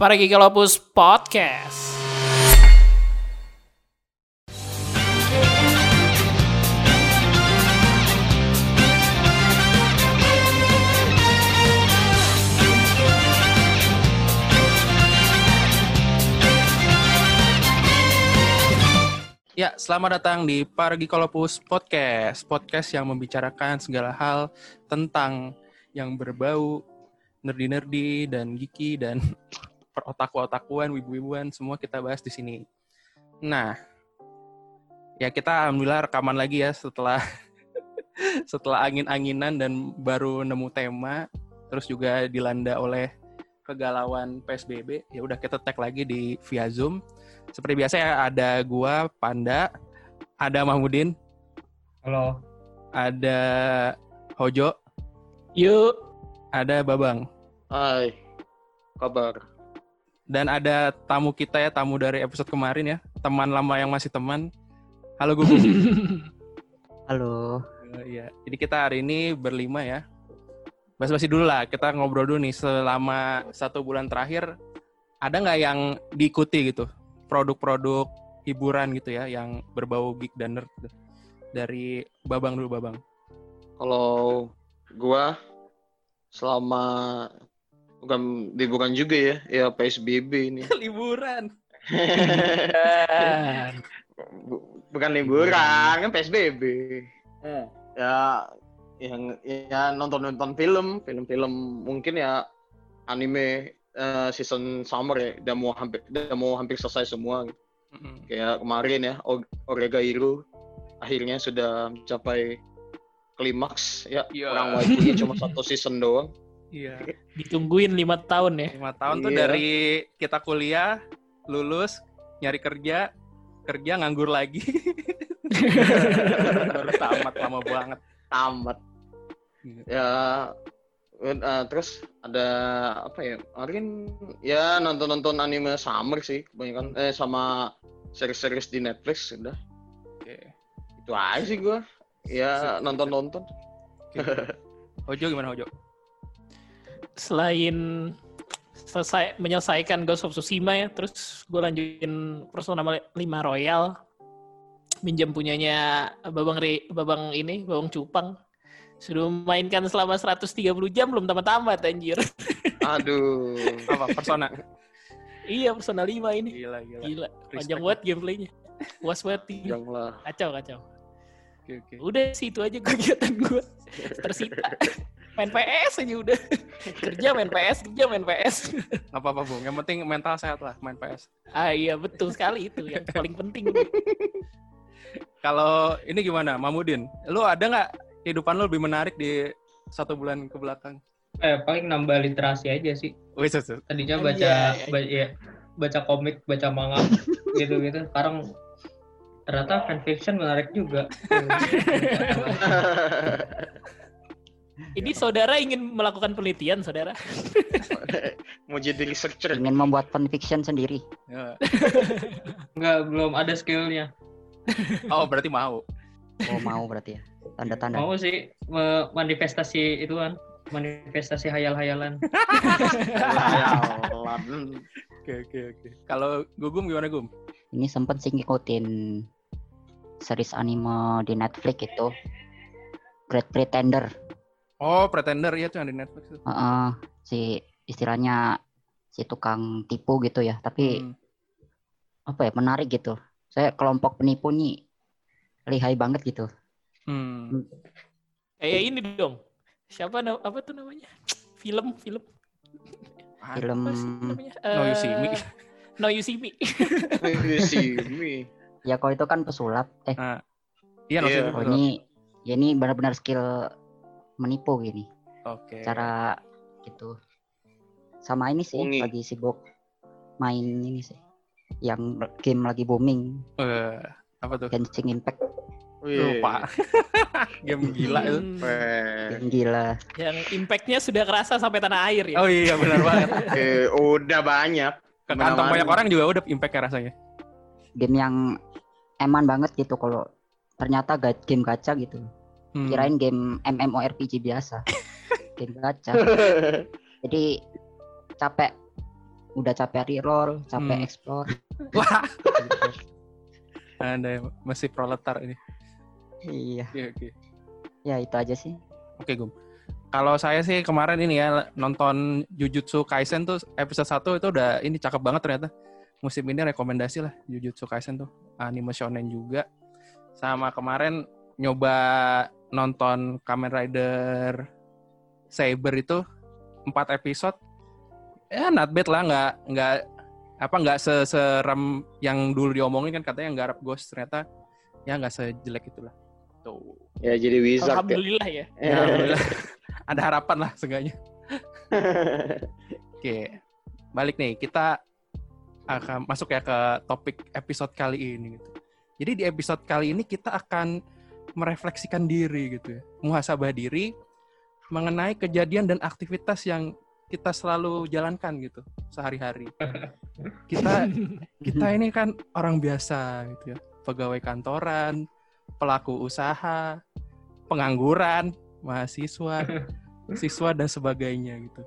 Para Gigalopus Podcast. Ya, selamat datang di Paragikolopus Podcast. Podcast yang membicarakan segala hal tentang yang berbau nerdy-nerdy dan geeky dan perotaku-otakuan, wibu-wibuan, semua kita bahas di sini. Nah, ya kita alhamdulillah rekaman lagi ya setelah setelah angin-anginan dan baru nemu tema, terus juga dilanda oleh kegalauan PSBB. Ya udah kita tag lagi di via Zoom. Seperti biasa ya ada gua Panda, ada Mahmudin, Halo. ada Hojo, Yuk, ada Babang. Hai, kabar? Dan ada tamu kita ya, tamu dari episode kemarin ya. Teman lama yang masih teman. Halo Gugu. Halo. Iya. Jadi kita hari ini berlima ya. Basi-basi dulu lah, kita ngobrol dulu nih selama satu bulan terakhir. Ada nggak yang diikuti gitu? Produk-produk hiburan gitu ya, yang berbau geek dan nerd. gitu. Dari Babang dulu, Babang. Kalau gua selama bukan liburan juga ya, ya PSBB ini. Liburan. Bu- bukan liburan, kan PSBB. Ya yang ya nonton-nonton film, film-film mungkin ya anime eh, season summer ya, udah mau hampir udah mau hampir selesai semua gitu. Mm-mm. kayak kemarin ya O- Orega Hero akhirnya sudah mencapai klimaks ya Iya. orang waifunya cuma satu season doang Iya. ditungguin lima tahun ya. lima tahun tuh Iya. dari kita kuliah lulus nyari kerja kerja nganggur lagi. Baru tamat lama banget. Tamat. Iya. ya eh, terus ada apa ya? Kemarin ya nonton nonton anime summer sih kebanyakan. Eh sama series-series di Netflix udah. Oke. itu aja sih gua. Ya nonton nonton Hojo gimana Hojo Selain selesai menyelesaikan Ghost of Tsushima ya, terus gue lanjutin Persona 5 Royal. Minjem punyanya Babang Re, Babang ini, Babang Cupang. Sudah mainkan selama 130 jam belum tamat-tamat anjir. aduh apa persona iya, Persona 5 ini. gila gila Gila, panjang banget gameplaynya. Puas banget. Kacau, kacau. oke oke Udah sih itu aja kegiatan gue. Tersita. Main PS aja udah. Kerja main PS, kerja main PS. nggak apa-apa bung yang penting mental sehat lah main PS Ah iya betul sekali itu yang paling penting. kalau ini gimana Mamudin lu ada nggak kehidupan lu lebih menarik di satu bulan ke belakang Eh, paling nambah literasi aja sih. Wih. Tadinya Oh, baca iya, iya. ba- ya, baca komik, baca manga gitu-gitu. Sekarang ternyata fanfiction menarik juga. Ini saudara ingin melakukan penelitian saudara. mau jadi researcher Ingin membuat fanfiction sendiri. Ya. Enggak, belum ada skillnya. oh berarti mau Oh mau berarti ya. Tanda-tanda. Mau sih manifestasi itu kan, manifestasi hayal-hayalan. Hayalan. oke oke oke kalau gugum gimana gum Ini sempet sih ngikutin series anime di Netflix itu. Great Pretender. Oh pretender ya tuh yang di Netflix tuh Heeh, si istilahnya si tukang tipu gitu ya. Tapi Hmm. apa ya menarik gitu. Saya kelompok penipu nih lihai banget gitu. Hmm. Kayak ini dong. Siapa apa tuh namanya? Film film Ah, Film apa sih namanya? No You See Me. Eh, No You See Me. ya kalau itu kan pesulap. Eh Ah. Iya, Iya. maksudnya. kalau ini ya ini benar-benar skill menipu gini. Oke. cara gitu sama ini sih Ungi. lagi sibuk main ini sih yang game lagi booming Eh, apa tuh? Genshin Impact Lupa. Game gila itu. Hmm, game gila Yang impactnya sudah kerasa sampai tanah air ya. Oh iya benar banget. Eh, udah banyak. Ke kantong banyak orang juga udah impact rasanya. game yang eman banget gitu kalau ternyata ga- game gacha gitu Hmm. kirain game MMORPG biasa game gacha jadi capek udah capek reroll, capek Hmm. explore. Wah, anda masih proletar ini. iya, Oke, oke. ya itu aja sih. Oke, Gum. Kalau saya sih kemarin ini ya nonton Jujutsu Kaisen tuh episode 1 itu udah ini cakep banget ternyata. Musim ini rekomendasi lah Jujutsu Kaisen tuh. Anime shonen juga. Sama kemarin nyoba nonton Kamen Rider Saber itu empat episode. Ya not bad lah, nggak nggak apa nggak seserem yang dulu diomongin kan katanya nggak Ghost ternyata ya nggak sejelek itulah. Tuh. Ya jadi wizard ya. Alhamdulillah ya. Ya, alhamdulillah. ada harapan lah seenggaknya. Oke, balik nih kita akan masuk ya ke topik episode kali ini gitu. Jadi di episode kali ini kita akan merefleksikan diri gitu ya, muhasabah diri mengenai kejadian dan aktivitas yang kita selalu jalankan gitu sehari-hari. Kita kita ini kan orang biasa gitu ya, pegawai kantoran, pelaku usaha, pengangguran, mahasiswa, siswa dan sebagainya gitu.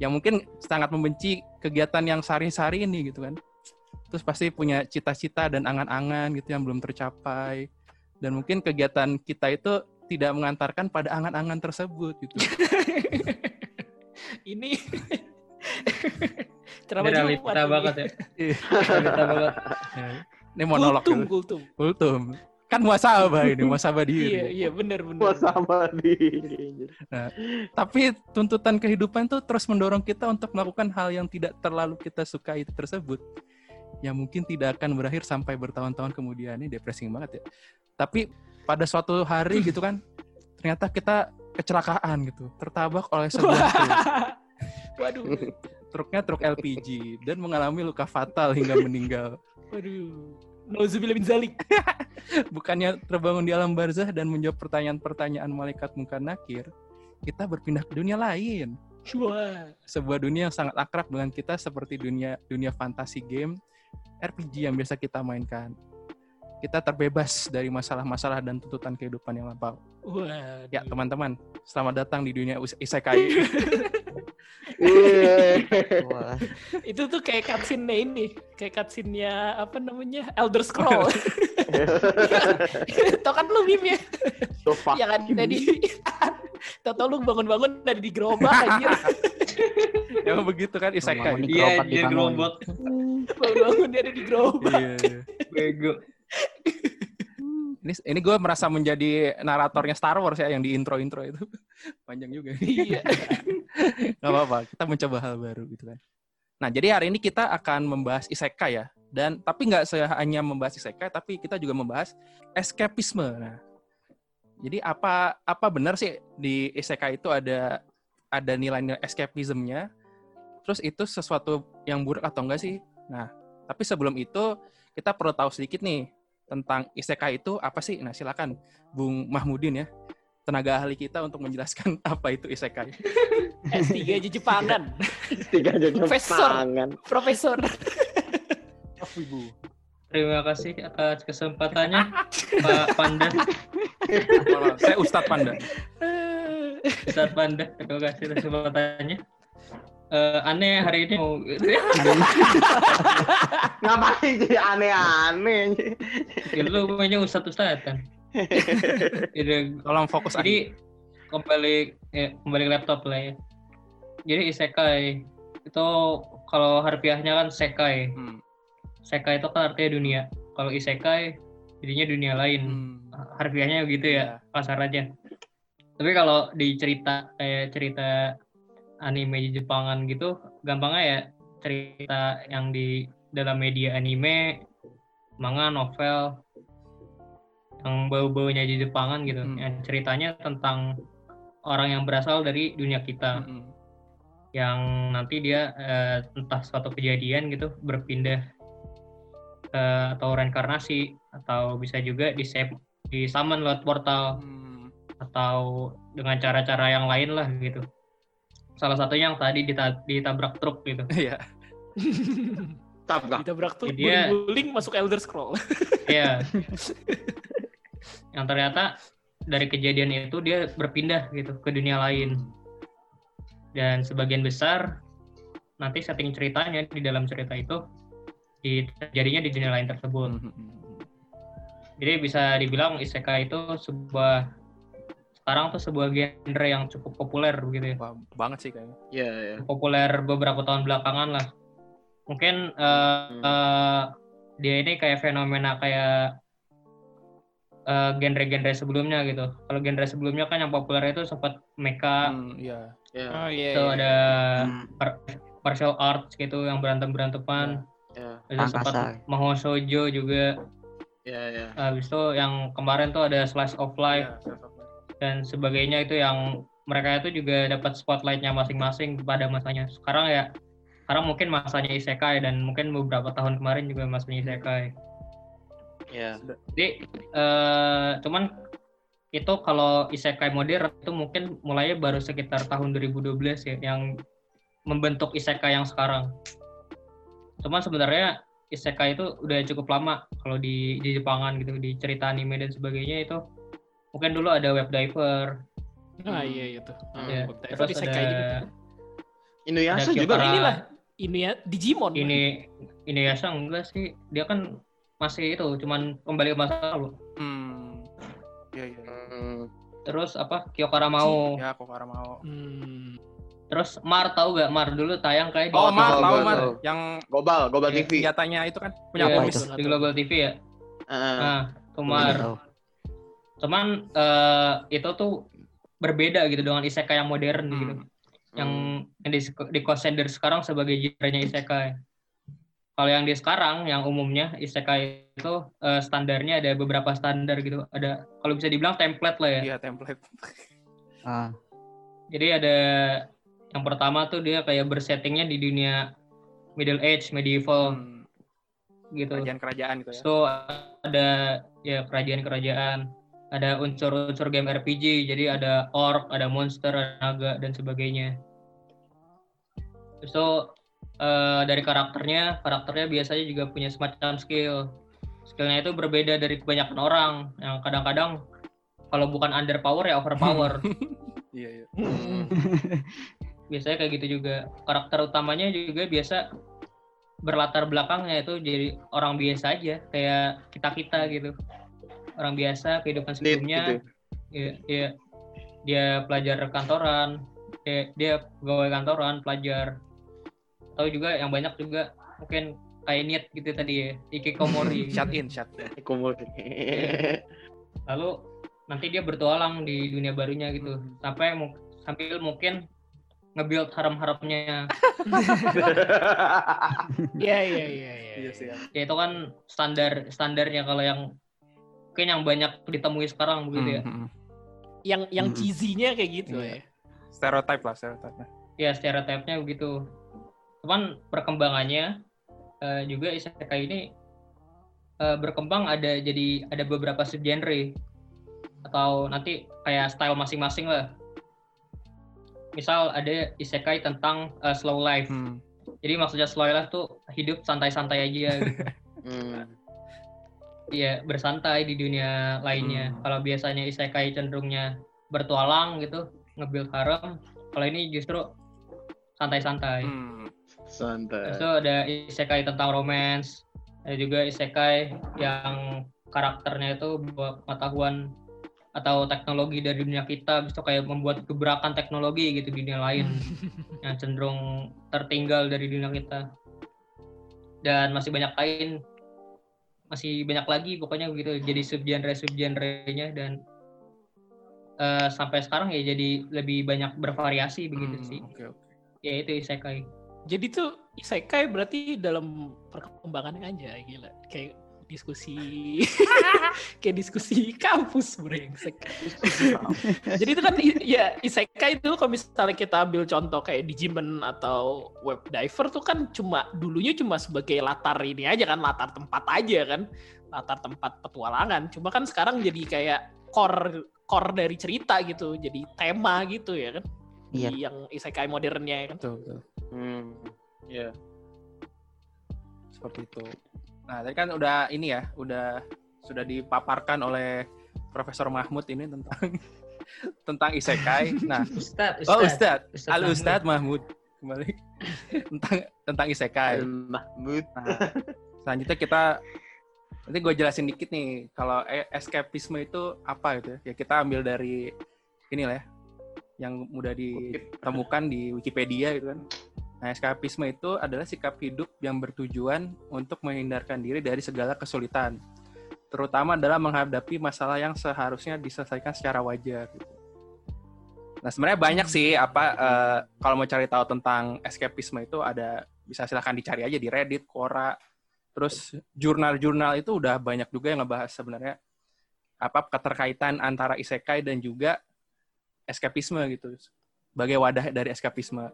Yang mungkin sangat membenci kegiatan yang sehari-hari ini gitu kan. Terus pasti punya cita-cita dan angan-angan gitu yang belum tercapai. Dan mungkin kegiatan kita itu tidak mengantarkan pada angan-angan tersebut gitu. Ini ceramah Jumat. banget ya. Iya. Banget. Ya, Ini monolog Kultum, gitu. kultum. Kultum. Kan muasabah ini, muasabah diri. Iya, iya benar benar. Gua sama diri. Tapi tuntutan kehidupan tuh terus mendorong kita untuk melakukan hal yang tidak terlalu kita sukai tersebut. Yang mungkin tidak akan berakhir sampai bertahun-tahun kemudian. Ini depressing banget ya. Tapi pada suatu hari gitu kan, ternyata kita kecelakaan gitu. Tertabak oleh sebuah truk. Waduh, Truknya truk LPG. Dan mengalami luka fatal hingga meninggal. waduh. Nauzubillah min zalik. Bukannya terbangun di alam barzah dan menjawab pertanyaan-pertanyaan malaikat mungkar nakir, kita berpindah ke dunia lain. Sebuah dunia yang sangat akrab dengan kita seperti dunia dunia fantasi game RPG yang biasa kita mainkan. Kita terbebas dari masalah-masalah dan tuntutan kehidupan yang lampau. Wah. Ya, teman-teman, selamat datang di dunia isekai. Iya. Wah, Itu tuh kayak cutscene ini, kayak cutscene-nya apa namanya? Elder Scroll. Tau kan lu meme ya? So Yang ada di Tau-tau lu bangun-bangun ada di gerobak anjir. Emang begitu kan isekai. Bangun di Iya, dia gerobak. Bangun-bangun dia ada di gerobak. Iya, iya. Bego. Ini ini gue merasa menjadi naratornya Star Wars ya yang di intro-intro itu. Panjang juga. Iya. Gak apa-apa, kita mencoba hal baru gitu kan. Nah, jadi hari ini kita akan membahas isekai ya. Dan tapi nggak hanya membahas isekai, tapi kita juga membahas escapisme. Nah, jadi apa apa benar sih di isekai itu ada ada nilai-nilai escapismnya? Terus itu sesuatu yang buruk atau enggak sih? Nah, tapi sebelum itu kita perlu tahu sedikit nih tentang isekai itu apa sih? Nah, silakan Bung Mahmudin ya, tenaga ahli kita untuk menjelaskan apa itu isekai. S3 aja Jepangan. Tiga jadi Profesor. tangan. Profesor. Ibu. Terima kasih atas kesempatannya, Pak Panda. Saya Ustadz Panda. Ustaz Panda, terima kasih atas kesempatannya. Eh, aneh hari ini mau Ngapain jadi aneh-aneh? itu punya Ustadz Ustadz kan. Jadi, Tolong fokus aja. jadi kembali ya, kembali ke laptop lah ya. Jadi isekai itu kalau harfiahnya kan sekai. Hmm. Sekai itu kan artinya dunia. Kalau isekai jadinya dunia lain. Hmm. Harfiahnya gitu ya, kasar aja. Tapi kalau di cerita kayak cerita anime di Jepangan gitu, gampangnya ya cerita yang di dalam media anime, manga, novel, yang bau-baunya di Jepangan gitu. Hmm. Yang ceritanya tentang orang yang berasal dari dunia kita, Hmm. yang nanti dia eh, entah suatu kejadian gitu berpindah eh, atau reinkarnasi atau bisa juga di di summon lewat portal Hmm. Atau dengan cara-cara yang lain lah gitu. Salah satunya yang tadi dita- ditabrak truk gitu. Iya. Tabrak. Ditabrak tuh Dia- guling-guling masuk Elder Scroll. Iya. yang ternyata dari kejadian itu dia berpindah gitu ke dunia lain dan sebagian besar nanti setting ceritanya di dalam cerita itu di terjadinya di dunia lain tersebut. Hmm. Jadi bisa dibilang isekai itu sebuah sekarang tuh sebuah genre yang cukup populer begitu ya. Banget sih kayaknya. Iya, iya. Populer beberapa tahun belakangan lah. Mungkin eh, Hmm. eh, dia ini kayak fenomena kayak eh, genre-genre sebelumnya gitu. Kalau genre sebelumnya kan yang populer itu sempat mecha, Hmm, iya. Iya. Oh iya. itu iya. ada Hmm, par- martial arts gitu yang berantem beranteman. Iya. Ada sempat. Mahou Shoujo juga. Iya, iya. Habis itu yang kemarin tuh ada Slice of Life Iya, self-aware. Dan sebagainya itu yang mereka itu juga dapat spotlightnya masing-masing pada masanya. Sekarang ya, sekarang mungkin masanya isekai dan mungkin beberapa tahun kemarin juga masanya isekai. Iya. Jadi eh, cuman itu kalau isekai modern itu mungkin mulainya baru sekitar tahun 2012 ya yang membentuk isekai yang sekarang. Cuman sebenarnya isekai itu udah cukup lama kalau di di Jepangan gitu di cerita anime dan sebagainya itu mungkin dulu ada web diver Ah iya itu. Ah, ya, Web Diver terus ada Inuyasha Ada juga. Kyokara. Inilah ini ya Digimon. ini ini ya enggak sih dia kan masih itu cuman kembali ke masa lalu Hmm. Iya, iya. Hmm. terus apa Kyokara mau Ya, kok karena mau. Hmm. terus Mar tahu gak Mar dulu tayang kayak di Oh, Mar, tahu, Mar. tahu. Yang Global, Global Iya, TV. senjatanya itu kan punya itu? di Global TV ya Heeh. nah Tumar tahu. Cuman eh, itu tuh berbeda gitu dengan isekai yang modern Hmm. gitu yang yang di, di consider sekarang sebagai genre isekai kalau yang di sekarang yang umumnya isekai itu eh, standarnya ada beberapa standar gitu ada kalau bisa dibilang template lah ya Iya, template. Ah, Jadi ada yang pertama tuh dia kayak bersettingnya di dunia Middle Age, medieval Hmm. gitu. Kerajaan-kerajaan gitu ya. So ada ya kerajaan-kerajaan, ada unsur-unsur game RPG, jadi ada orc, ada monster, ada naga dan sebagainya. So eh, dari karakternya, karakternya biasanya juga punya semacam skill. Skillnya itu berbeda dari kebanyakan orang yang kadang-kadang kalau bukan underpower ya overpower. Iya, iya. Hmm. biasanya kayak gitu juga karakter utamanya juga biasa berlatar belakangnya itu jadi orang biasa aja kayak kita kita gitu orang biasa kehidupan sebelumnya gitu. ya, ya dia pelajar kantoran dia, dia pegawai kantoran pelajar tahu juga yang banyak juga mungkin kayak niat gitu tadi ya ikikomori Shut in, shut in. Kumul. lalu nanti dia bertualang di dunia barunya gitu Hmm. sampai sambil mungkin nge-build harem-haremnya Iya iya iya iya. Iya sih. ya. ya itu kan standar standarnya kalau yang mungkin yang banyak ditemui sekarang begitu ya Hmm, hmm. Yang yang Mm-mm. cheesy-nya kayak gitu Iya. ya. Stereotype lah, stereotype. ya stereotipnya begitu cuman perkembangannya eh, juga isekai ini eh, berkembang ada jadi ada beberapa subgenre atau nanti kayak style masing-masing lah misal ada isekai tentang eh, slow life Hmm. jadi maksudnya slow life tuh hidup santai-santai aja gitu Hmm. Iya, bersantai di dunia lainnya. Hmm. Kalau biasanya isekai cenderungnya bertualang gitu, nge-build harem. Kalau ini justru santai-santai. Hmm. Santai. Terus itu ada isekai tentang romance. Ada juga isekai yang karakternya itu bawa pengetahuan atau teknologi dari dunia kita, bisa kayak membuat gebrakan teknologi gitu di dunia lain yang cenderung tertinggal dari dunia kita. Dan masih banyak lain, masih banyak lagi pokoknya begitu. Jadi subgenre subgenrenya dan eh, sampai sekarang ya jadi lebih banyak bervariasi begitu Hmm, sih. Oke, oke. Ya itu isekai. Jadi tuh isekai berarti dalam perkembangannya aja gila. Kayak diskusi kayak diskusi kampus brengsek. Jadi itu kan ya isekai itu kalau misalnya kita ambil contoh kayak Digimon atau Web Diver tuh kan cuma dulunya cuma sebagai latar ini aja kan latar tempat aja kan latar tempat petualangan. Cuma kan sekarang jadi kayak core core dari cerita gitu, jadi tema gitu ya kan. Iya. Di yang isekai modernnya ya kan. Betul, betul. Hmm. Iya. Seperti itu. Nah, tadi kan udah ini ya, udah sudah dipaparkan oleh Profesor Mahmud ini tentang tentang isekai. Nah, Ustad, oh Ustadz, Ustadz Halo Mahmud. Ustadz Mahmud. Kembali. tentang tentang isekai. Mahmud. Nah, selanjutnya kita nanti gue jelasin dikit nih kalau e- escapisme itu apa gitu ya. Ya kita ambil dari ini lah ya yang mudah ditemukan di Wikipedia gitu kan. Nah, eskapisme itu adalah sikap hidup yang bertujuan untuk menghindarkan diri dari segala kesulitan, terutama dalam menghadapi masalah yang seharusnya diselesaikan secara wajar. Gitu. Nah, sebenarnya banyak sih apa eh, kalau mau cari tahu tentang eskapisme itu ada bisa silahkan dicari aja di Reddit, Quora, terus jurnal-jurnal itu udah banyak juga yang ngebahas sebenarnya apa keterkaitan antara isekai dan juga eskapisme gitu sebagai wadah dari eskapisme.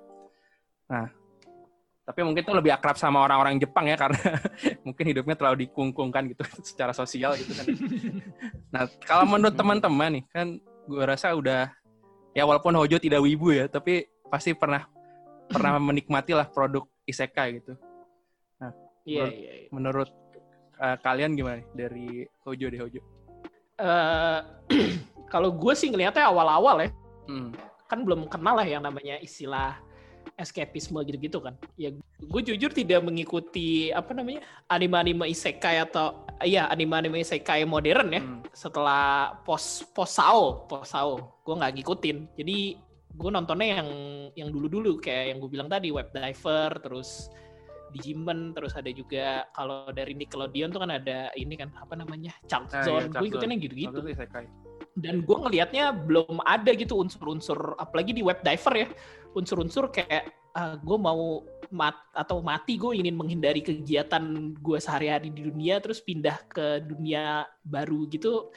Nah, tapi mungkin itu lebih akrab sama orang-orang Jepang ya karena mungkin hidupnya terlalu dikungkungkan gitu secara sosial gitu kan. Nah, kalau menurut teman-teman nih kan gue rasa udah ya walaupun Hojo tidak wibu ya, tapi pasti pernah pernah menikmati lah produk isekai gitu. Iya, Menurut- iya. iya. Menurut eh, kalian gimana nih dari Hojo deh Hojo? Eh, kalau gue sih ngelihatnya awal-awal ya, Hmm. kan belum kenal lah yang namanya istilah escapisme gitu-gitu kan. Ya gue jujur tidak mengikuti apa namanya anime-anime isekai atau iya anime-anime isekai modern ya. Hmm. Setelah pos posao posao gue nggak ngikutin. Jadi gue nontonnya yang yang dulu-dulu kayak yang gue bilang tadi web diver terus Digimon terus ada juga kalau dari Nickelodeon tuh kan ada ini kan apa namanya Chunk Ah, iya, Zone. Gue ikutin yang gitu-gitu. Dan gue ngelihatnya belum ada gitu unsur-unsur apalagi di web diver ya. Unsur-unsur kayak gue mau mat atau mati gue ingin menghindari kegiatan gue sehari-hari di dunia terus pindah ke dunia baru gitu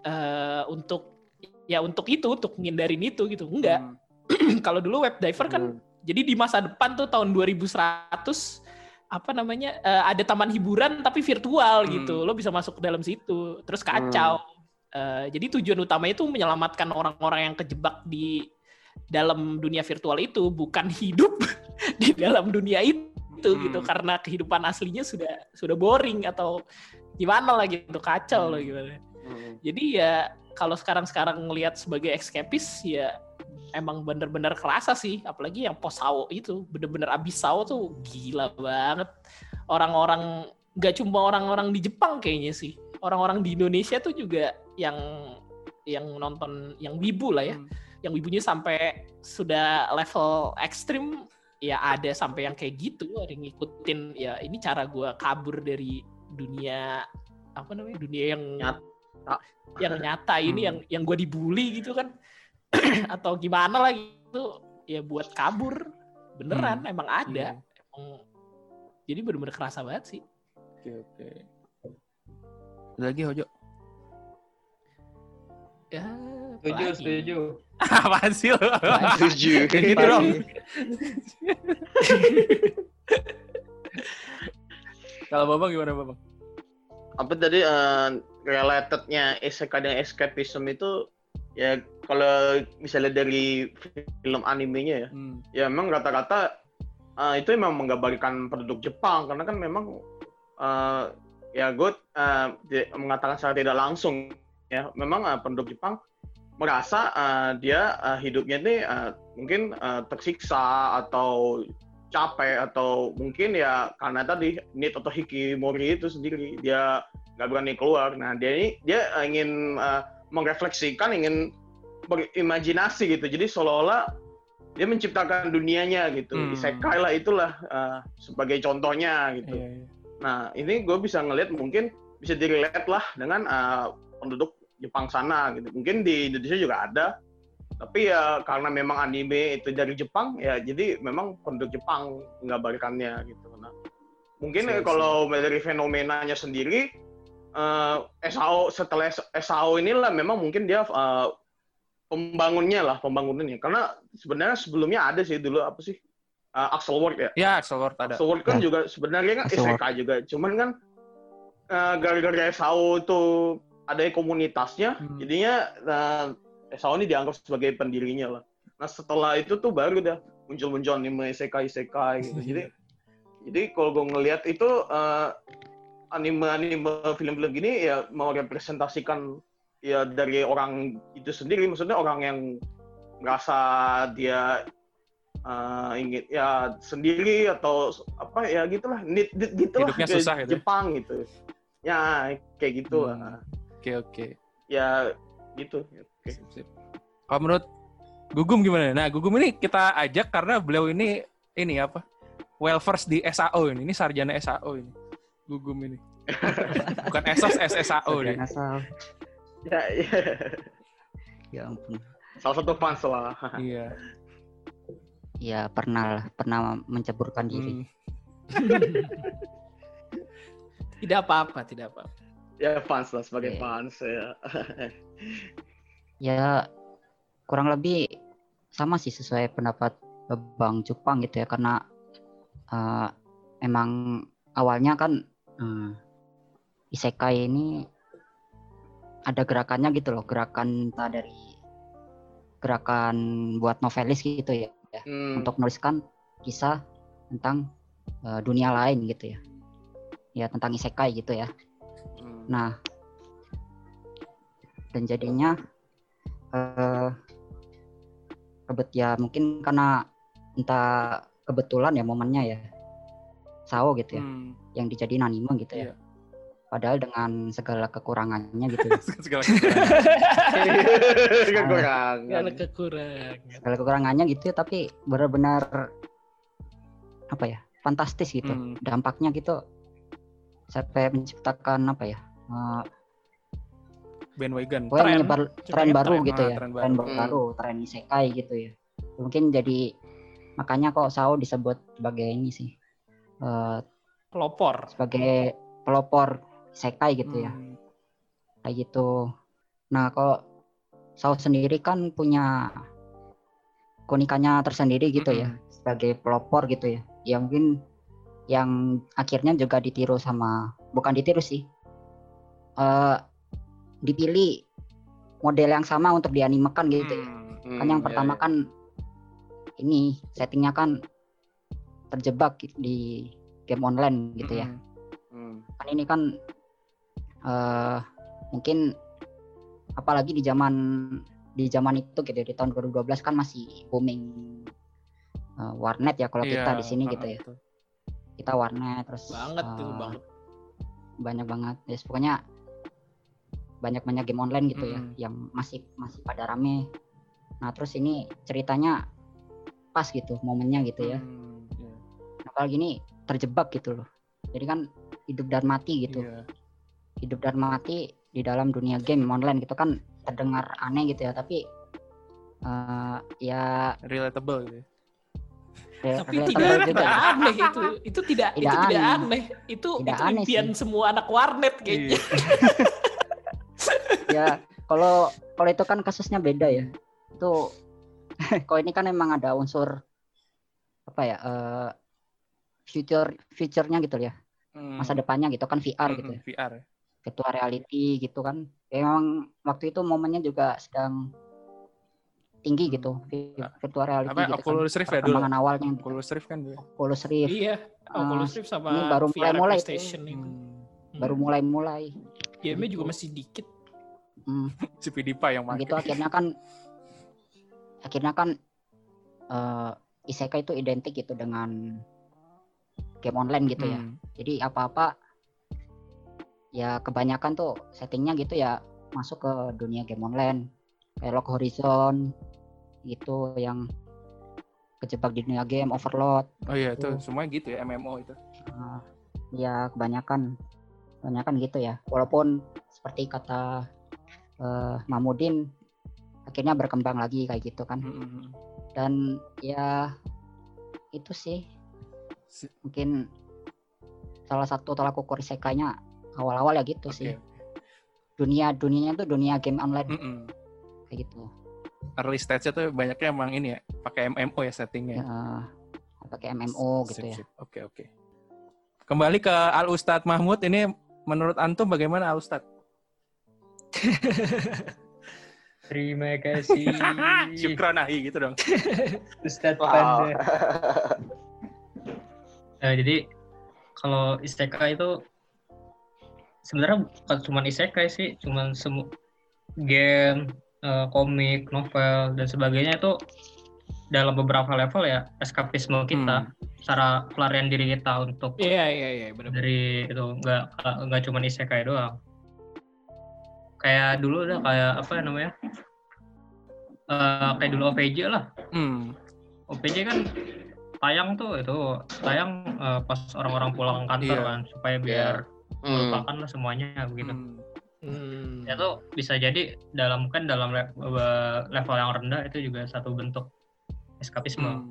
eh, untuk ya untuk itu untuk menghindarin itu gitu. Enggak. Hmm. kalau dulu web diver kan jadi di masa depan tuh tahun 2100 apa namanya eh, ada taman hiburan tapi virtual Hmm. gitu lo bisa masuk ke dalam situ. Terus kacau Eh, jadi tujuan utama itu menyelamatkan orang-orang yang kejebak di dalam dunia virtual itu bukan hidup di dalam dunia itu Hmm. gitu karena kehidupan aslinya sudah sudah boring atau gimana lah gitu kacau Hmm. loh gimana Hmm. jadi ya kalau sekarang-sekarang ngelihat sebagai escapist ya emang bener-bener kerasa sih apalagi yang posao itu bener-bener abis sao tuh gila banget orang-orang nggak cuma orang-orang di Jepang kayaknya sih orang-orang di Indonesia tuh juga yang yang nonton yang wibu lah ya Hmm. yang wibunya sampai sudah level ekstrim ya ada sampai yang kayak gitu ada yang ngikutin ya ini cara gua kabur dari dunia apa namanya dunia yang Nyata. yang nyata ini Hmm. yang yang gue dibully gitu kan atau gimana lah gitu ya buat kabur beneran emang ada Iya. Emang- jadi bener-bener kerasa banget sih Oke, oke. Ada lagi Hojo? Ya Setuju, setuju. Apaan sih lo? Setuju. Gitu dong. Kalau Babang gimana Babang? apa tadi eh, relatednya isekai dan escapism itu ya kalau misalnya dari film animenya ya Hmm. ya memang rata-rata eh, itu memang menggambarkan penduduk Jepang karena kan memang eh, ya gue eh, di- mengatakan secara tidak langsung ya memang eh, penduduk Jepang merasa eh, dia eh, hidupnya ini eh, mungkin eh, tersiksa atau capek atau mungkin ya karena tadi need atau hikimori itu sendiri dia nggak berani keluar nah dia ini dia ingin eh, merefleksikan ingin berimajinasi gitu jadi seolah-olah dia menciptakan dunianya gitu Hmm. isekai lah itulah eh, sebagai contohnya gitu Iya, iya. nah ini gue bisa ngeliat mungkin bisa direlate lah dengan eh, penduduk Jepang sana gitu. Mungkin di Indonesia juga ada. Tapi ya karena memang anime itu dari Jepang ya jadi memang penduduk Jepang menggambarkannya gitu. Nah mungkin Siap, eh, kalau dari fenomenanya sendiri eh SAO setelah SAO inilah memang mungkin dia eh, pembangunnya lah pembangunannya. Karena sebenarnya sebelumnya ada sih dulu apa sih Eh, Axel World ya? Ya, Axel Lord ada. Kan Ya. juga sebenarnya kan isekai juga, cuman kan eh, gara-gara SAO tuh ada komunitasnya, Hmm. jadinya eh, SAO ini dianggap sebagai pendirinya lah. Nah setelah itu tuh baru dah muncul-muncul anime isekai isekai gitu. jadi jadi kalau gue ngelihat itu eh, anime-anime film-film gini ya mau representasikan ya dari orang itu sendiri, maksudnya orang yang merasa dia eh, ingin ya sendiri atau apa ya gitulah need, need gitulah Hidupnya susah gitu? Jepang gitu ya kayak gitu Hmm. lah Oke oke. ya gitu Oke. Sip, sip. Kalau menurut Gugum gimana? Nah, Gugum ini kita ajak karena beliau ini ini apa? Well first di SAO ini. Ini sarjana SAO ini. Gugum ini. Bukan ESOS, SSAO nih. asal ya, ya. ya ampun salah satu fans lah Iya. ya pernah lah pernah menceburkan Hmm. diri Tidak apa-apa, tidak apa-apa. Ya fans lah sebagai Oke. fans ya ya kurang lebih sama sih sesuai pendapat Bang Cupang gitu ya karena eh, emang awalnya kan eh, isekai ini ada gerakannya gitu loh gerakan entah dari gerakan buat novelis gitu ya Hmm. untuk menuliskan kisah tentang eh, dunia lain gitu ya ya tentang isekai gitu ya. Nah, dan jadinya eh kebet ya mungkin karena entah kebetulan ya momennya ya Sao gitu ya Hmm. yang dijadiin anime gitu ya. Iya. Padahal dengan segala kekurangannya gitu. ya. Segala kekurangan. kekurangan Gak ada kekurangan. segala kekurangannya gitu ya, tapi benar-benar apa ya? fantastis gitu. Hmm. Dampaknya gitu sampai menciptakan apa ya? Eh, Bandwagon. pokoknya Tren. menyebar tren Jadinya baru tren, gitu ah, ya tren tren baru. baru, tren isekai gitu ya mungkin jadi makanya kok Sao disebut sebagai ini sih eh, Pelopor. sebagai pelopor isekai gitu ya Hmm. kayak gitu nah kok Sao sendiri kan punya keunikannya tersendiri gitu ya Mm-mm. sebagai pelopor gitu ya yang mungkin yang akhirnya juga ditiru sama bukan ditiru sih eh dipilih model yang sama untuk dianimekan gitu ya Hmm. kan yang Hmm, pertama ya, ya. kan ini settingnya kan terjebak di game online gitu ya Hmm. Hmm. kan ini kan eh mungkin apalagi di zaman di zaman itu gitu ya, di tahun 2012 kan masih booming eh, warnet ya kalau kita Iya, di sini ah, gitu ya kita warnet terus Banget tuh, eh, banget. banyak banget ya pokoknya banyak banyak game online gitu ya Mm. yang masih masih pada rame nah terus ini ceritanya pas gitu momennya gitu ya Hmm, iya. apalagi ini terjebak gitu loh jadi kan hidup dan mati gitu Iya. hidup dan mati di dalam dunia game online gitu kan terdengar aneh gitu ya tapi eh, ya Relatable gitu. ya. re- Tapi relatable tidak, juga tidak aneh itu. Itu tidak, Tidak itu tidak aneh. aneh. Itu Tidak itu aneh impian sih. semua anak warnet kayaknya. Iya. ya kalau kalau itu kan kasusnya beda ya itu kalau ini kan emang ada unsur apa ya eh future future-nya gitu ya Hmm. masa depannya gitu kan VR Hmm, gitu ya hmm, VR. ya. virtual reality gitu kan Ya, emang waktu itu momennya juga sedang tinggi gitu vi- Ah, virtual reality Apa gitu Oculus kan Rift ya dulu? awalnya gitu. Oculus Rift kan dulu. Oculus Rift Iya, Ah, Oculus Rift sama ini baru VR mulai-mulai itu. Hmm. baru mulai-mulai Game-nya juga masih dikit. Hmm. Si PewDiePie yang pakai. gitu akhirnya kan akhirnya kan eh isekai itu identik gitu dengan game online gitu ya. Hmm. Jadi apa-apa ya kebanyakan tuh settingnya gitu ya masuk ke dunia game online kayak Log Horizon gitu yang kejebak di dunia game Overload Oh iya itu Tuh. semuanya gitu ya MMO itu. eh, ya kebanyakan kebanyakan gitu ya walaupun seperti kata eh, Mamudin akhirnya berkembang lagi kayak gitu kan Hmm, hmm, hmm. dan ya itu sih Si- mungkin salah satu tolak ukur isekainya awal-awal ya gitu Oke. sih dunia dunianya tuh dunia game online Hmm, hmm. kayak gitu Early stage-nya tuh banyaknya emang ini ya, pakai MMO ya settingnya. ya, pakai MMO gitu Sip, ya. Oke, oke. Kembali ke Al Ustadz Mahmud ini menurut antum bagaimana Al Ustadz? Terima kasih. Syukron ahi gitu dong. Ustadz Wow. Panda. Nah, jadi kalau isekai itu sebenarnya bukan cuma isekai sih, cuma semua game, eh, komik, novel dan sebagainya itu dalam beberapa level ya eskapisme kita, cara pelarian diri kita untuk Iya iya iya benar. dari itu nggak nggak cuma isekai doang. Kayak dulu udah kayak apa namanya? Eh, kayak dulu OPJ lah. Hmm. OPJ kan tayang tuh itu tayang eh, pas orang-orang pulang kantor Iya. kan supaya biar Hmm. melupakan lah semuanya begitu. Hmm. Hmm. Ya tuh bisa jadi dalam kan dalam le- level yang rendah itu juga satu bentuk eskapisme. Hmm.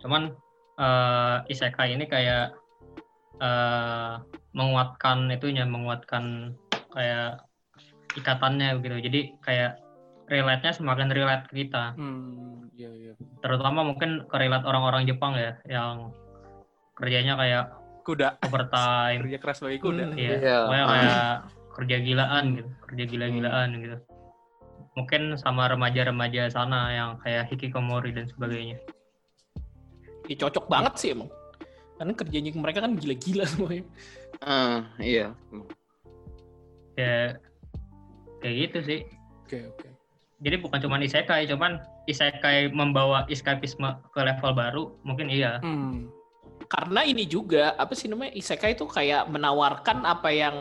Cuman eh, isekai ini kayak eh, menguatkan itunya, menguatkan kayak ikatannya gitu. Jadi kayak relate-nya semakin relate ke kita. Hmm. Iya iya. Terutama mungkin ke relate orang-orang Jepang ya yang kerjanya kayak Kuda. overtime. Kerja keras bagi kuda. Hmm. Iya, Iya. pokoknya kayak kerja gilaan gitu, kerja gila-gilaan gitu. Mungkin sama remaja-remaja sana yang kayak hikikomori dan sebagainya. Ya, cocok banget sih emang. Karena kerjanya mereka kan gila-gila semuanya. Ah, iya. Ya kayak gitu sih. Oke oke. Jadi bukan cuma isekai, cuman isekai membawa eskapisme ke level baru, mungkin iya. Hmm. Karena ini juga apa sih namanya isekai itu kayak menawarkan apa yang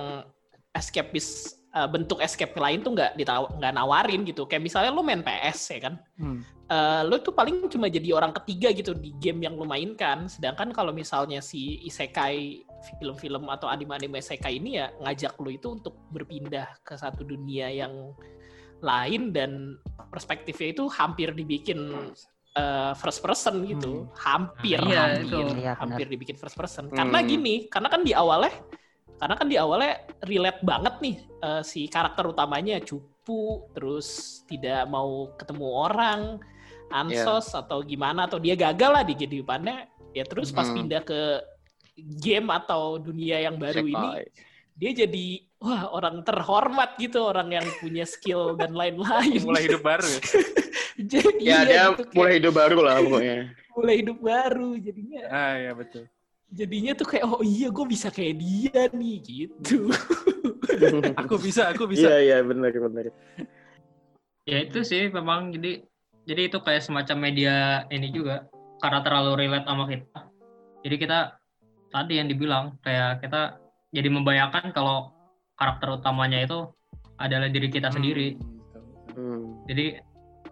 escapist uh, bentuk escape lain tuh nggak ditaw- nggak nawarin gitu. Kayak misalnya lo main PS ya kan, Hmm. Eh, lo tuh paling cuma jadi orang ketiga gitu di game yang lo mainkan. Sedangkan kalau misalnya si isekai film-film atau anime-anime isekai ini ya ngajak lo itu untuk berpindah ke satu dunia yang lain dan perspektifnya itu hampir dibikin eh, first person gitu. Hampir, Nah, iya, hampir, itu. Iya, hampir dibikin first person. Hmm. Karena gini, karena kan di awalnya karena kan di awalnya relate banget nih eh, si karakter utamanya cupu terus tidak mau ketemu orang ansos atau gimana atau dia gagal lah di kehidupannya ya terus pas Hmm. pindah ke game atau dunia yang baru ini Isekai. dia jadi wah orang terhormat gitu orang yang punya skill dan lain-lain Mulai hidup baru. ya? jadi Ya, dia gitu, kayak mulai hidup baru lah pokoknya. mulai hidup baru jadinya Ah iya betul. Jadinya tuh kayak oh iya gue bisa kayak dia nih gitu Aku bisa, aku bisa. Iya, iya, benar, benar. Ya itu sih memang jadi jadi itu kayak semacam media ini juga karena terlalu relate sama kita. Jadi kita tadi yang dibilang kayak kita jadi membayangkan kalau karakter utamanya itu adalah diri kita sendiri. Hmm, betul. Hmm. Jadi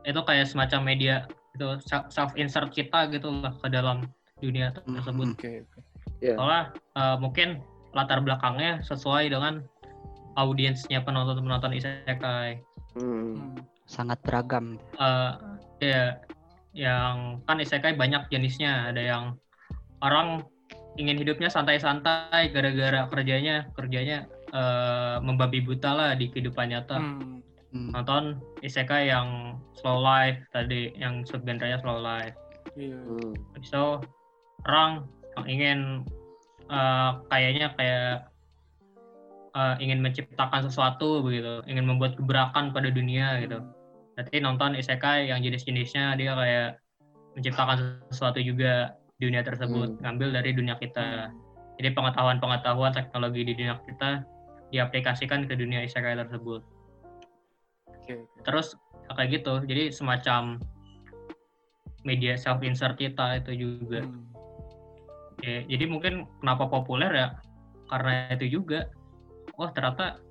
itu kayak semacam media itu self insert kita gitu lah ke dalam dunia tersebut. Oke oke. Soalnya eh, mungkin latar belakangnya sesuai dengan audiensnya penonton-penonton isekai. Hmm. Hmm. sangat beragam. eh ya yang kan isekai banyak jenisnya ada yang orang ingin hidupnya santai-santai gara-gara kerjanya kerjanya eh, membabi buta lah di kehidupan nyata Hmm. Hmm. nonton isekai yang slow life tadi yang subgenrenya slow life Iya. Hmm. Orang yang ingin eh, kayaknya kayak eh, ingin menciptakan sesuatu begitu ingin membuat gebrakan pada dunia gitu Berarti nonton isekai yang jenis-jenisnya dia kayak menciptakan sesuatu juga di dunia tersebut, Hmm. ngambil dari dunia kita. Jadi pengetahuan-pengetahuan teknologi di dunia kita diaplikasikan ke dunia isekai tersebut. Oke. oke. Terus kayak gitu, jadi semacam media self insert kita itu juga. Hmm. Ya, jadi mungkin kenapa populer ya karena itu juga. Wah ternyata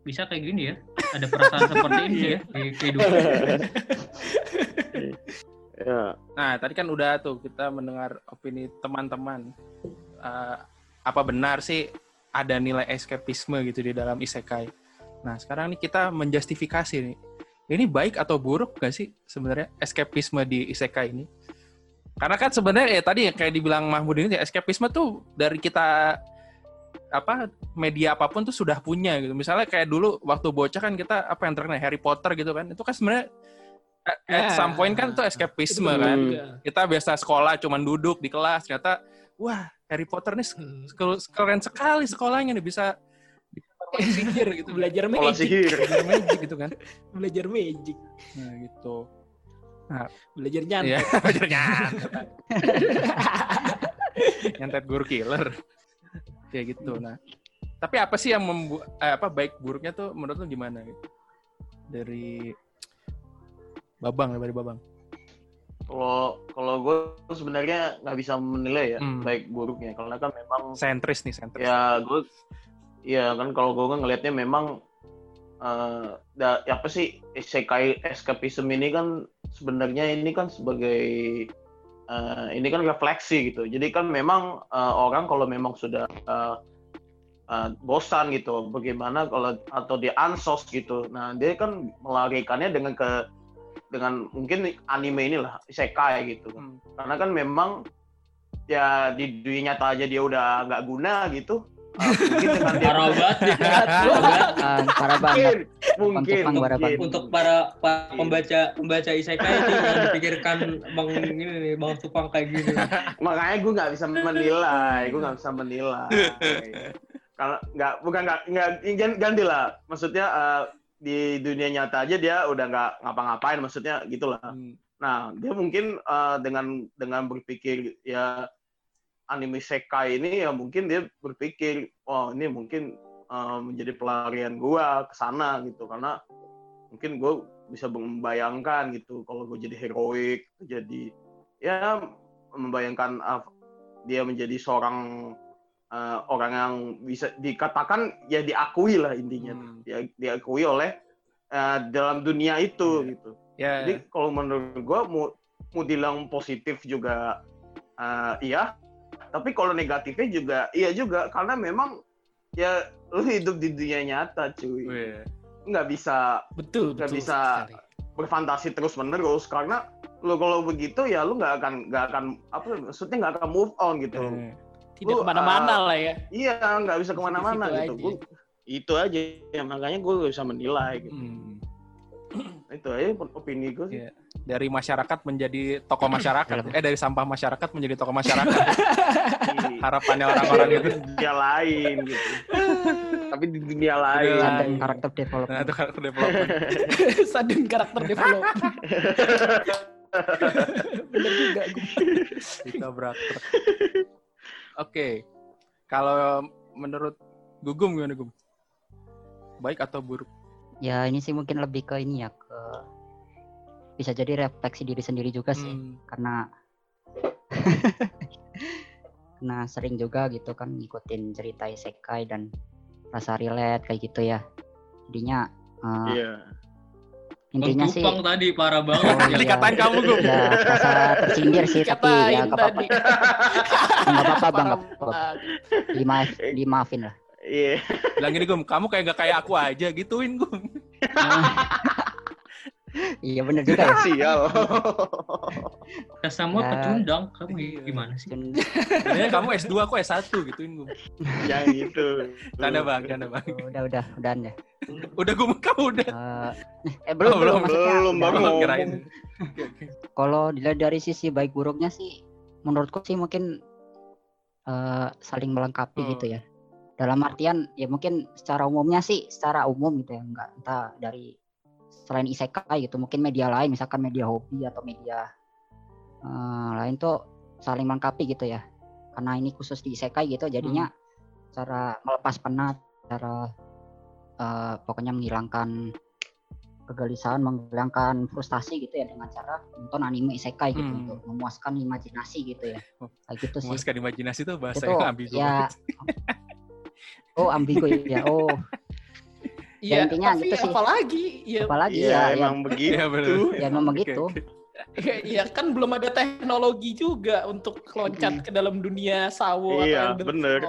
bisa kayak gini ya, ada perasaan seperti ini ya di kehidupan. Ya. Nah, tadi kan udah tuh kita mendengar opini teman-teman. Eh, apa benar sih ada nilai eskapisme gitu di dalam isekai? Nah, sekarang nih kita menjustifikasi nih. Ini baik atau buruk gak sih sebenarnya eskapisme di isekai ini? Karena kan sebenarnya ya tadi yang kayak dibilang Mahmud ini ya, eskapisme tuh dari kita apa media apa pun tuh sudah punya gitu. Misalnya kayak dulu waktu bocah kan kita apa yang terkenal Harry Potter gitu kan. Itu kan sebenarnya at Ya. some point kan tuh Itu kan juga. kita biasa sekolah cuman duduk di kelas ternyata wah Harry Potter nih Hmm. keren sekali sekolahnya nih bisa sihir gitu belajar magic belajar magic gitu kan belajar magic nah gitu belajar ya nyantet belajar nyantet. Nyantet guru killer. Kayak gitu nah. Tapi apa sih yang membuat apa baik buruknya tuh menurut lu gimana? Gitu dari Babang dari Babang. Kalau kalau gue sebenarnya nggak bisa menilai ya Hmm. baik buruknya. Karena kan memang Sentris nih, sentris. ya gue ya kan kalau gue ngelihatnya memang eh da, ya apa sih isekai escapism ini kan sebenarnya ini kan sebagai eh, ini kan refleksi gitu. Jadi kan memang eh, orang kalau memang sudah eh, eh, bosan gitu bagaimana kalau atau dia ansos gitu. Nah dia kan melarikannya dengan ke dengan mungkin anime inilah isekai gitu. Hmm. karena kan memang ya di dunia nyata aja dia udah nggak guna gitu Ah, Parah banget. Parah banget. Mungkin mungkin. Untuk para, para pembaca pembaca isekai itu yang dipikirkan bang ini nih bang Supang kayak gini. makanya gue nggak bisa menilai gue nggak bisa menilai kalau nggak bukan nggak nggak gan- ganti lah maksudnya eh, di dunia nyata aja dia udah nggak ngapa-ngapain maksudnya gitulah Hmm. nah dia mungkin eh, dengan dengan berpikir ya anime sekai ini ya mungkin dia berpikir oh ini mungkin eh, menjadi pelarian gua ke sana gitu. Karena mungkin gue bisa membayangkan gitu kalau gue jadi heroik jadi ya membayangkan ah, dia menjadi seorang eh, orang yang bisa dikatakan ya diakui lah intinya. Hmm. dia diakui oleh eh, dalam dunia itu Iya. gitu. Ya, jadi kalau menurut gue mau mau bilang positif juga eh, iya, tapi kalau negatifnya juga iya juga karena memang ya lu hidup di dunia nyata cuy, wih. nggak bisa Betul, Nggak betul. bisa. sekali. berfantasi terus menerus karena lu kalau begitu ya lu nggak akan nggak akan apa maksudnya nggak akan move on gitu. Eh, Tidak Lu, ke mana-mana uh, lah ya. Iya nggak bisa ke mana-mana gitu. aja. Gua- itu aja ya, makanya gue bisa menilai gitu. hmm. Itu aja opini gue sih. Iya. Dari masyarakat menjadi tokoh masyarakat. Dalam- eh dari sampah masyarakat menjadi tokoh masyarakat. Iya. Harapannya orang-orang Tapi itu. di dunia lain gitu. Tapi di dunia lain. Lain. karakter Nah, development. itu karakter development. Sudden karakter development. Bener juga. gue. Kita berakter. Oke. Kalau menurut Gugum gimana Gum? Baik atau buruk? Ya ini sih mungkin lebih ke ini ya ke bisa jadi refleksi diri sendiri juga sih Hmm. karena karena sering juga gitu kan ngikutin cerita isekai dan rasa relate kayak gitu ya jadinya eh, Iya. intinya Bang sih tadi parah banget. Oh, ya. Dikatain kamu, Gum. ya rasa tersindir sih tapi ya nggak apa-apa nggak apa-apa bang nggak apa-apa. Dimaaf, dimaafin lah Iya. Bilang gini Gum, kamu kayak gak kayak aku aja gituin Gum. iya bener juga ya Sial. Kita sama Ya. pecundang. Kamu Iya. gimana sih? Sebenarnya kamu S2, aku S1 gituin Gum. Jangan gitu. Canda bang, canda bang. udah udah udah ya Udah Gum, kamu udah. Eh, eh belum Oh, belum belum, maksudnya belum. Oh, ngomong. kirain. Oke, oke. kalau dilihat dari sisi baik buruknya sih menurutku sih mungkin eh, saling melengkapi Hmm. gitu ya dalam artian ya mungkin secara umumnya sih secara umum gitu ya enggak entah dari selain isekai gitu mungkin media lain misalkan media hobi atau media eh, lain tuh saling melengkapi gitu ya karena ini khusus di isekai gitu jadinya cara melepas penat cara eh, pokoknya menghilangkan kegelisahan menghilangkan frustasi gitu ya dengan cara nonton anime isekai gitu Hmm. untuk memuaskan imajinasi gitu ya kayak gitu sih Memuaskan imajinasi tuh bahasa Itu, yang ambigu ya. oh ambigu ya oh Iya, intinya tapi gitu sih. apalagi ya, apalagi Iya, ya, ya emang begitu. Iya benar. ya memang Oke, begitu oke. ya kan belum ada teknologi juga untuk loncat ke dalam dunia sawo Iya, atau bener.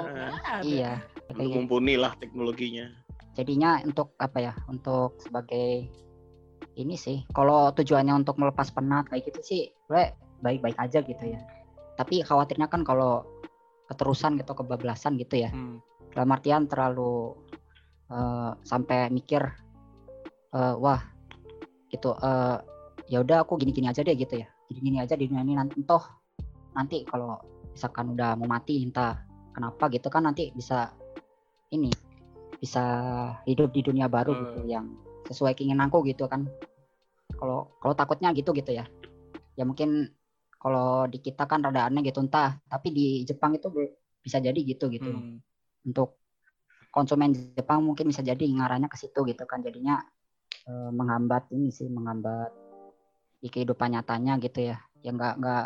Iya Belum gitu. mumpuni lah teknologinya. jadinya untuk apa ya untuk sebagai ini sih kalau tujuannya untuk melepas penat kayak gitu sih gue baik-baik aja gitu ya tapi khawatirnya kan kalau keterusan gitu kebablasan gitu ya Hmm. Dalam artian terlalu eh, sampai mikir eh, wah gitu eh, ya udah aku gini-gini aja deh gitu ya. Gini-gini aja di dunia ini nanti toh nanti kalau misalkan udah mau mati entah kenapa gitu kan nanti bisa ini bisa hidup di dunia baru Hmm. gitu yang sesuai keinginanku gitu kan. Kalau kalau takutnya gitu gitu ya. Ya mungkin kalau di kita kan rada aneh gitu entah. Tapi di Jepang itu bisa jadi gitu gitu. Hmm. Untuk konsumen Jepang mungkin bisa jadi ngarahnya ke situ gitu kan jadinya eh, menghambat ini sih menghambat di kehidupan nyatanya gitu ya yang nggak nggak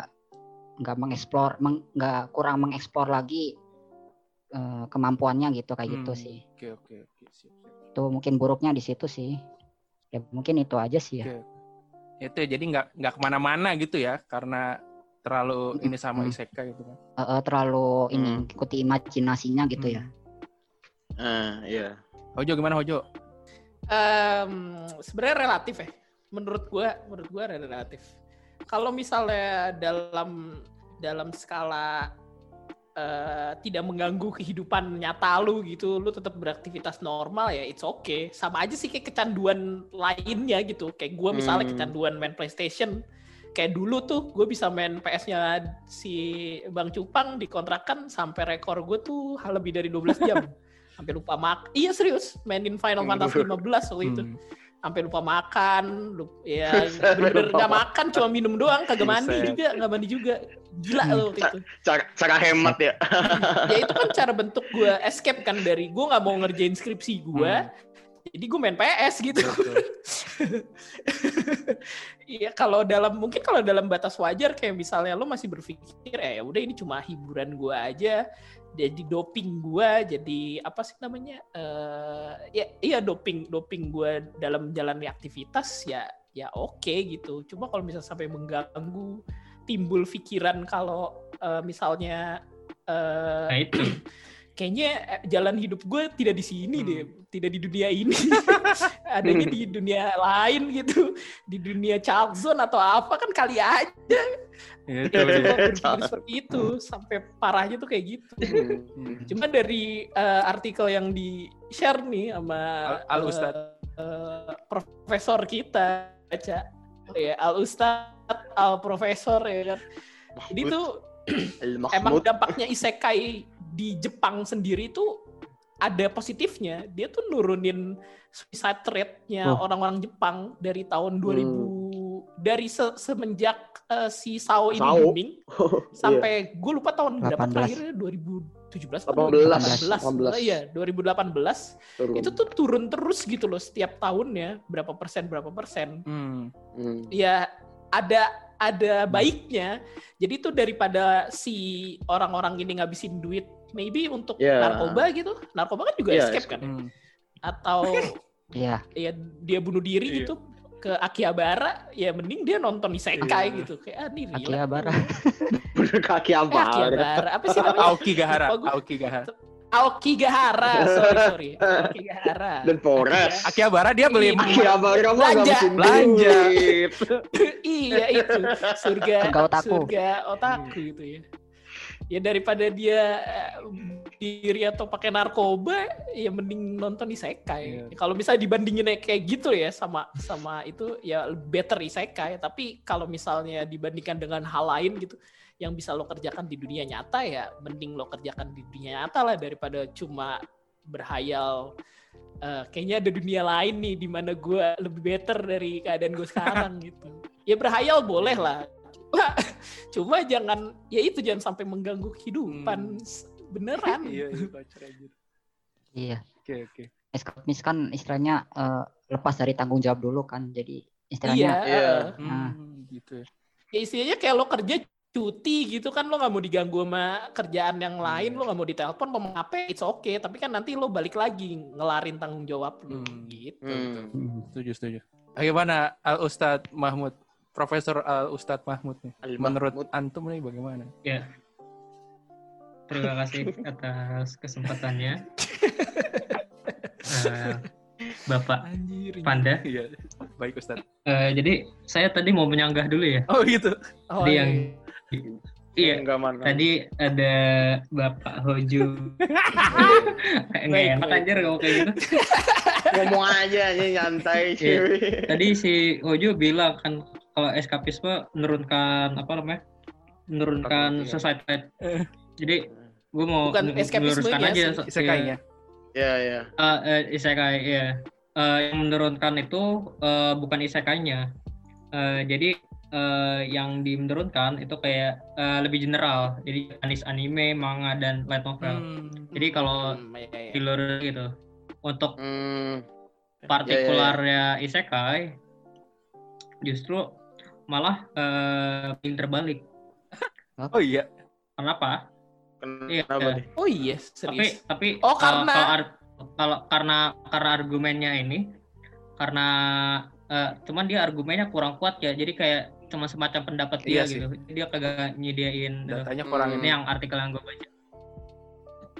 nggak mengeksplor meng- nggak kurang mengeksplor lagi eh, kemampuannya gitu kayak gitu Hmm. sih Oke oke oke. Siap, siap. itu mungkin buruknya di situ sih ya mungkin itu aja sih ya Oke. Itu jadi nggak nggak ke mana-mana gitu ya karena terlalu ini sama Hmm. isekai gitu kan. Eh, eh, terlalu ini Hmm. ikuti imajinasinya gitu ya Hmm. Ah, iya. Hojo gimana Hojo? Em, sebenarnya relatif ya. Menurut gua, menurut gua relatif. Kalau misalnya dalam dalam skala eh, tidak mengganggu kehidupan nyata lu gitu, lu tetap beraktivitas normal ya, it's okay. Sama aja sih kayak kecanduan lainnya gitu. Kayak gua misalnya Hmm. kecanduan main PlayStation. Kayak dulu tuh gue bisa main PS-nya si Bang Cupang dikontrakan sampai rekor gue tuh lebih dari 12 jam. sampai lupa mak iya serius mainin Final Fantasy 15 waktu itu Hmm. sampai lupa makan lupa, ya bener-bener nggak makan cuma minum doang kagak mandi Buset. juga nggak mandi juga gila Hmm. loh itu Cara, cara hemat ya. ya itu kan cara bentuk gue escape kan dari gue nggak mau ngerjain skripsi gue Hmm. Jadi gue main PS gitu. Iya kalau dalam mungkin kalau dalam batas wajar kayak misalnya lo masih berpikir eh udah ini cuma hiburan gua aja jadi doping gua jadi apa sih namanya eh ya iya doping doping gua dalam menjalani aktivitas ya ya oke gitu cuma kalau misalnya sampai mengganggu timbul pikiran kalau eh, misalnya eh, Nah itu. Kayaknya eh, jalan hidup gue tidak di sini Hmm. deh, tidak di dunia ini, adanya di dunia lain gitu, di dunia child zone atau apa kan kali aja berpikir seperti itu sampai parahnya tuh kayak gitu. Hmm. Cuma dari eh, artikel yang di share nih sama Al- Al eh, Ustad. eh, profesor kita, baca ya Al Ustad, Al Profesor ya kan. Jadi tuh emang dampaknya isekai di Jepang sendiri itu ada positifnya. Dia tuh nurunin suicide rate-nya Oh. orang-orang Jepang dari tahun 2000 dari se- semenjak eh, si Sao ini Sao. booming sampai gue lupa tahun berapa 18. terakhirnya 2017 atau 18. 2018 iya 2018 itu tuh turun terus gitu loh setiap tahunnya berapa persen berapa persen Hmm. Hmm. ya ada ada baiknya. Jadi tuh daripada si orang-orang ini ngabisin duit maybe untuk Ya. narkoba gitu. Narkoba kan juga Iya, escape kan. Hmm. Atau Iya, ya dia bunuh diri Iya. gitu ke Akihabara ya mending dia nonton isekai Iya. gitu. Kayak ah, nih Akihabara. Bener kaki Eh, apa? Akihabara. Apa sih namanya? Gahara. Aoki Gahara. Aokigahara. Sorry, sorry. Aokigahara. Dan Polres. Akihabara dia beli. Akihabara mah Belanja. Belanja. iya itu surga Surga otaku. surga otaku itu ya ya daripada dia eh, diri atau pakai narkoba ya mending nonton isekai Iya. kalau misalnya dibandingin kayak gitu ya sama sama itu ya better isekai tapi kalau misalnya dibandingkan dengan hal lain gitu yang bisa lo kerjakan di dunia nyata ya mending lo kerjakan di dunia nyata lah daripada cuma berhayal eh, kayaknya ada dunia lain nih di mana gue lebih better dari keadaan gue sekarang gitu ya berhayal boleh lah cuma, cuma jangan ya itu jangan sampai mengganggu kehidupan S- beneran Iya, iya, iya. Oke, oke. Eskapisme kan istilahnya eh, lepas dari tanggung jawab dulu kan. Jadi iya istilahnya Iya. eh, Nah. Hmm, gitu ya. ya istilahnya kayak lo kerja cuti gitu kan lo nggak mau diganggu sama kerjaan yang lain Iya. lo nggak mau ditelepon mau ngapain it's okay tapi kan nanti lo balik lagi ngelarin tanggung jawab lo Hmm. gitu Hmm. Setuju, setuju. Bagaimana Al Ustadz Mahmud, Profesor Al Ustadz Mahmud nih? Al Menurut Mahmud. antum nih bagaimana? Ya. Terima kasih atas kesempatannya. Eh, Bapak anjir Panda. Iya, baik Ustadz. Eh, jadi saya tadi mau menyanggah dulu ya. Oh gitu. oh, iya. yang Iya, Enggak mana. tadi ada Bapak Hoju. Nggak Baik, enak anjir ngomong kayak gitu. Ngomong aja aja nyantai Iya. cuy. Tadi si Hoju bilang kan kalau eskapisme menurunkan apa namanya? Menurunkan Kognitif. society. Eh. Jadi gue mau Bukan meluruskan aja Isekainya. Ya ya. Eh, eh, isekai ya. Eh, yang menurunkan itu eh, bukan isekainya. Eh, jadi eh, yang dimenurunkan itu kayak eh, lebih general. Jadi jenis anime, manga dan light novel. Hmm. Jadi kalau Hmm, iya. dilurus gitu. Untuk Hmm. partikularnya isekai justru malah eh yang terbalik. Oh iya. Kenapa? Iya. Oh iya, Tapi serius. tapi Oh, eh, karena- kalau, ar- kalau karena karena argumennya ini karena eh, cuman dia argumennya kurang kuat ya. Jadi kayak cuma semacam pendapat dia Iya sih. gitu. Dia kagak nyediain gitu. Datanya kurang Hmm. ini yang artikel yang gue baca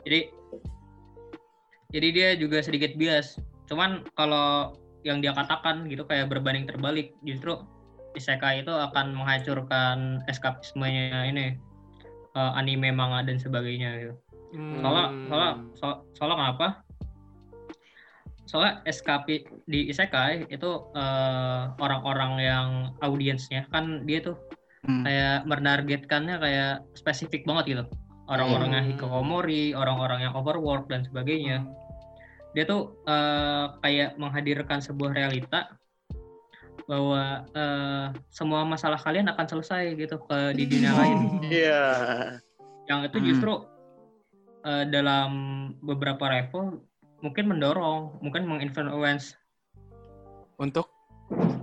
jadi jadi dia juga sedikit bias cuman kalau yang dia katakan gitu kayak berbanding terbalik justru isekai itu akan menghancurkan eskapismenya ini eh, anime manga dan sebagainya gitu Hmm. soalnya soalnya so- soalnya kenapa soalnya eskapi di isekai itu eh, orang-orang yang audiensnya kan dia tuh Hmm. kayak menargetkannya kayak spesifik banget gitu orang-orang yang Hmm. hikikomori orang-orang yang overwork dan sebagainya dia tuh eh, kayak menghadirkan sebuah realita bahwa eh, semua masalah kalian akan selesai gitu ke di dunia lain Iya. yang itu Hmm. justru eh, dalam beberapa level mungkin mendorong mungkin menginfluence Untuk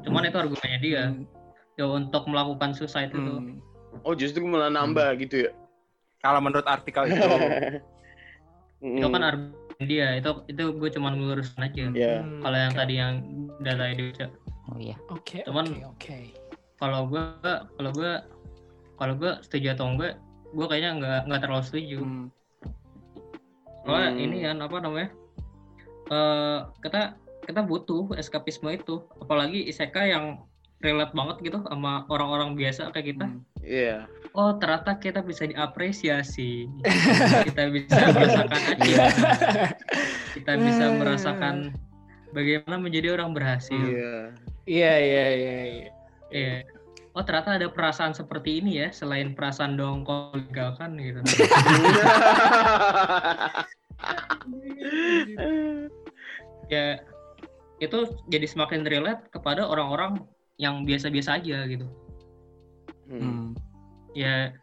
cuman itu argumennya dia Hmm. ya untuk melakukan suicide itu hmm, Oh justru malah nambah gitu ya? kalau menurut artikel itu itu kan argumen dia itu itu gue cuman meluruskan aja Ya. Hmm, kalau yang oke. tadi yang data dibaca Oh iya. Oke, Cuman- oke, oke. kalau gue kalau gue kalau gue setuju atau enggak gue kayaknya nggak nggak terlalu setuju Hmm. soalnya Hmm. ini kan apa namanya eh kita kita butuh eskapisme itu apalagi isekai yang relate banget gitu sama orang-orang biasa kayak kita Hmm. Iya. oh ternyata kita bisa diapresiasi kita bisa merasakan Iya. kita bisa merasakan bagaimana menjadi orang berhasil Iya. Iya, iya, iya, iya. Iya. Oh ternyata ada perasaan seperti ini ya selain perasaan dongkol legalkan gitu. ya itu jadi semakin relate kepada orang-orang yang biasa-biasa aja gitu. Hmm. Ya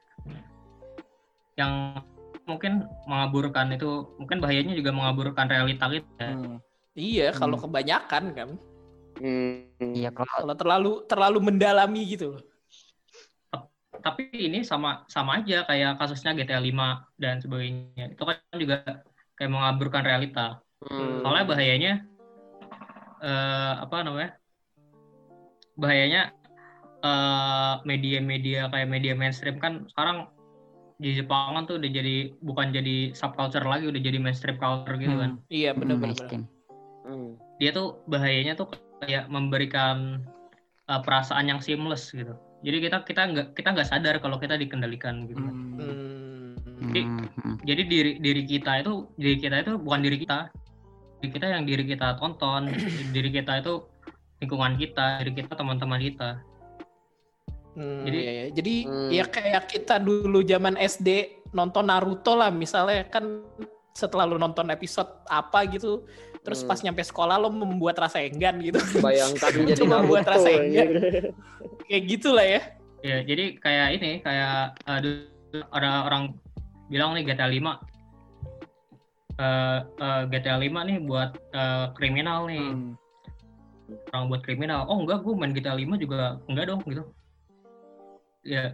yang mungkin mengaburkan itu mungkin bahayanya juga mengaburkan realita kita. Hmm. Iya, kalau Hmm. kebanyakan kan. Hmm. Iya kalau Kalau terlalu terlalu mendalami gitu. Tapi ini sama sama aja kayak kasusnya GTA 5 dan sebagainya. Itu kan juga kayak mengaburkan realita. Hmm. soalnya bahayanya eh, apa namanya bahayanya eh, media-media kayak media mainstream kan sekarang di Jepangan tuh udah jadi bukan jadi subculture lagi udah jadi mainstream culture gitu kan Iya, hmm, benar-benar. Hmm. dia tuh bahayanya tuh kayak memberikan eh, perasaan yang seamless gitu jadi kita kita nggak kita nggak sadar kalau kita dikendalikan gitu kan. Hmm. Hmm. Jadi- Hmm, hmm. jadi diri diri kita itu diri kita itu bukan diri kita kita yang diri kita tonton diri kita itu lingkungan kita diri kita teman-teman kita Hmm, Jadi- iya, iya. jadi Hmm. ya kayak kita dulu zaman SD nonton Naruto lah misalnya kan setelah lu nonton episode apa gitu terus Hmm. pas nyampe sekolah lo membuat rasa enggan gitu Bayangkan jadi Cuma buat Naruto, rasa anjir. kayak gitulah ya ya jadi kayak ini kayak dulu ada orang bilang nih GTA 5 eh, eh, GTA 5 nih buat eh, kriminal nih Hmm. orang buat kriminal oh enggak gue main GTA 5 juga enggak dong gitu ya